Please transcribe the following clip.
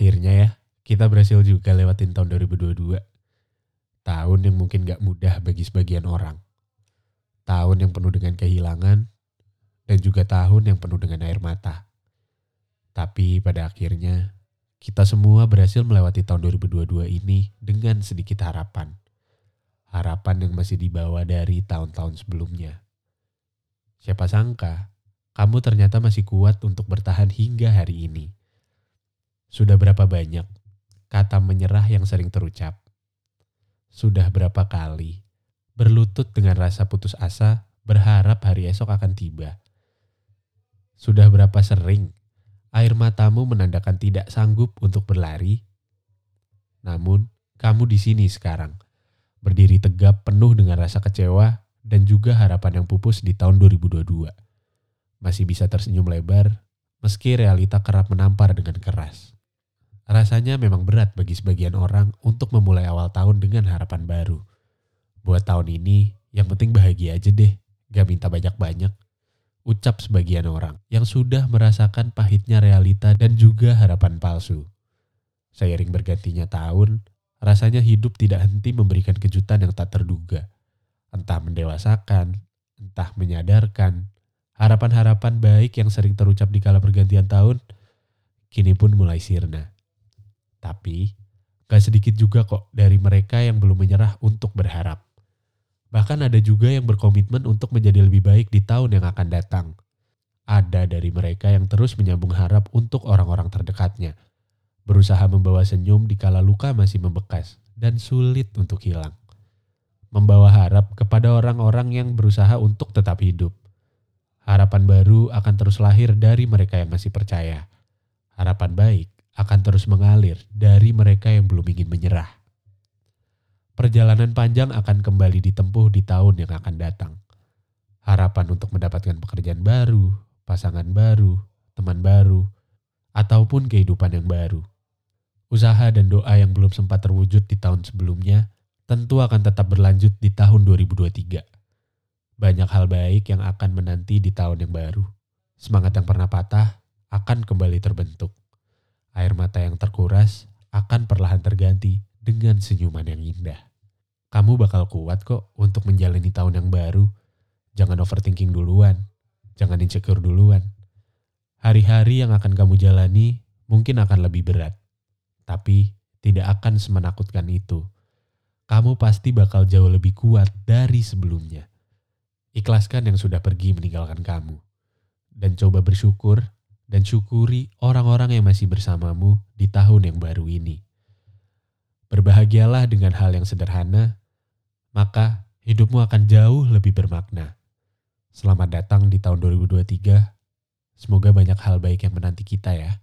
Akhirnya ya, kita berhasil juga lewatin tahun 2022. Tahun yang mungkin gak mudah bagi sebagian orang. Tahun yang penuh dengan kehilangan, dan juga tahun yang penuh dengan air mata. Tapi pada akhirnya, kita semua berhasil melewati tahun 2022 ini dengan sedikit harapan. Harapan yang masih dibawa dari tahun-tahun sebelumnya. Siapa sangka, kamu ternyata masih kuat untuk bertahan hingga hari ini. Sudah berapa banyak kata menyerah yang sering terucap? Sudah berapa kali berlutut dengan rasa putus asa berharap hari esok akan tiba? Sudah berapa sering air matamu menandakan tidak sanggup untuk berlari? Namun, kamu di sini sekarang, berdiri tegap penuh dengan rasa kecewa dan juga harapan yang pupus di tahun 2022. Masih bisa tersenyum lebar, meski realita kerap menampar dengan keras. Rasanya memang berat bagi sebagian orang untuk memulai awal tahun dengan harapan baru. Buat tahun ini, yang penting bahagia aja deh, gak minta banyak-banyak. Ucap sebagian orang yang sudah merasakan pahitnya realita dan juga harapan palsu. Seiring bergantinya tahun, rasanya hidup tidak henti memberikan kejutan yang tak terduga. Entah mendewasakan, entah menyadarkan, harapan-harapan baik yang sering terucap di kala pergantian tahun, kini pun mulai sirna. Tapi, gak sedikit juga kok dari mereka yang belum menyerah untuk berharap. Bahkan ada juga yang berkomitmen untuk menjadi lebih baik di tahun yang akan datang. Ada dari mereka yang terus menyambung harap untuk orang-orang terdekatnya. Berusaha membawa senyum di kala luka masih membekas dan sulit untuk hilang. Membawa harap kepada orang-orang yang berusaha untuk tetap hidup. Harapan baru akan terus lahir dari mereka yang masih percaya. Harapan baik akan terus mengalir dari mereka yang belum ingin menyerah. Perjalanan panjang akan kembali ditempuh di tahun yang akan datang. Harapan untuk mendapatkan pekerjaan baru, pasangan baru, teman baru, ataupun kehidupan yang baru. Usaha dan doa yang belum sempat terwujud di tahun sebelumnya tentu akan tetap berlanjut di tahun 2023. Banyak hal baik yang akan menanti di tahun yang baru. Semangat yang pernah patah akan kembali terbentuk. Air mata yang terkuras akan perlahan terganti dengan senyuman yang indah. Kamu bakal kuat kok untuk menjalani tahun yang baru. Jangan overthinking duluan. Jangan insecure duluan. Hari-hari yang akan kamu jalani mungkin akan lebih berat. Tapi tidak akan semenakutkan itu. Kamu pasti bakal jauh lebih kuat dari sebelumnya. Ikhlaskan yang sudah pergi meninggalkan kamu. Dan coba bersyukur dan syukuri orang-orang yang masih bersamamu di tahun yang baru ini. Berbahagialah dengan hal yang sederhana, maka hidupmu akan jauh lebih bermakna. Selamat datang di tahun 2023. Semoga banyak hal baik yang menanti kita ya.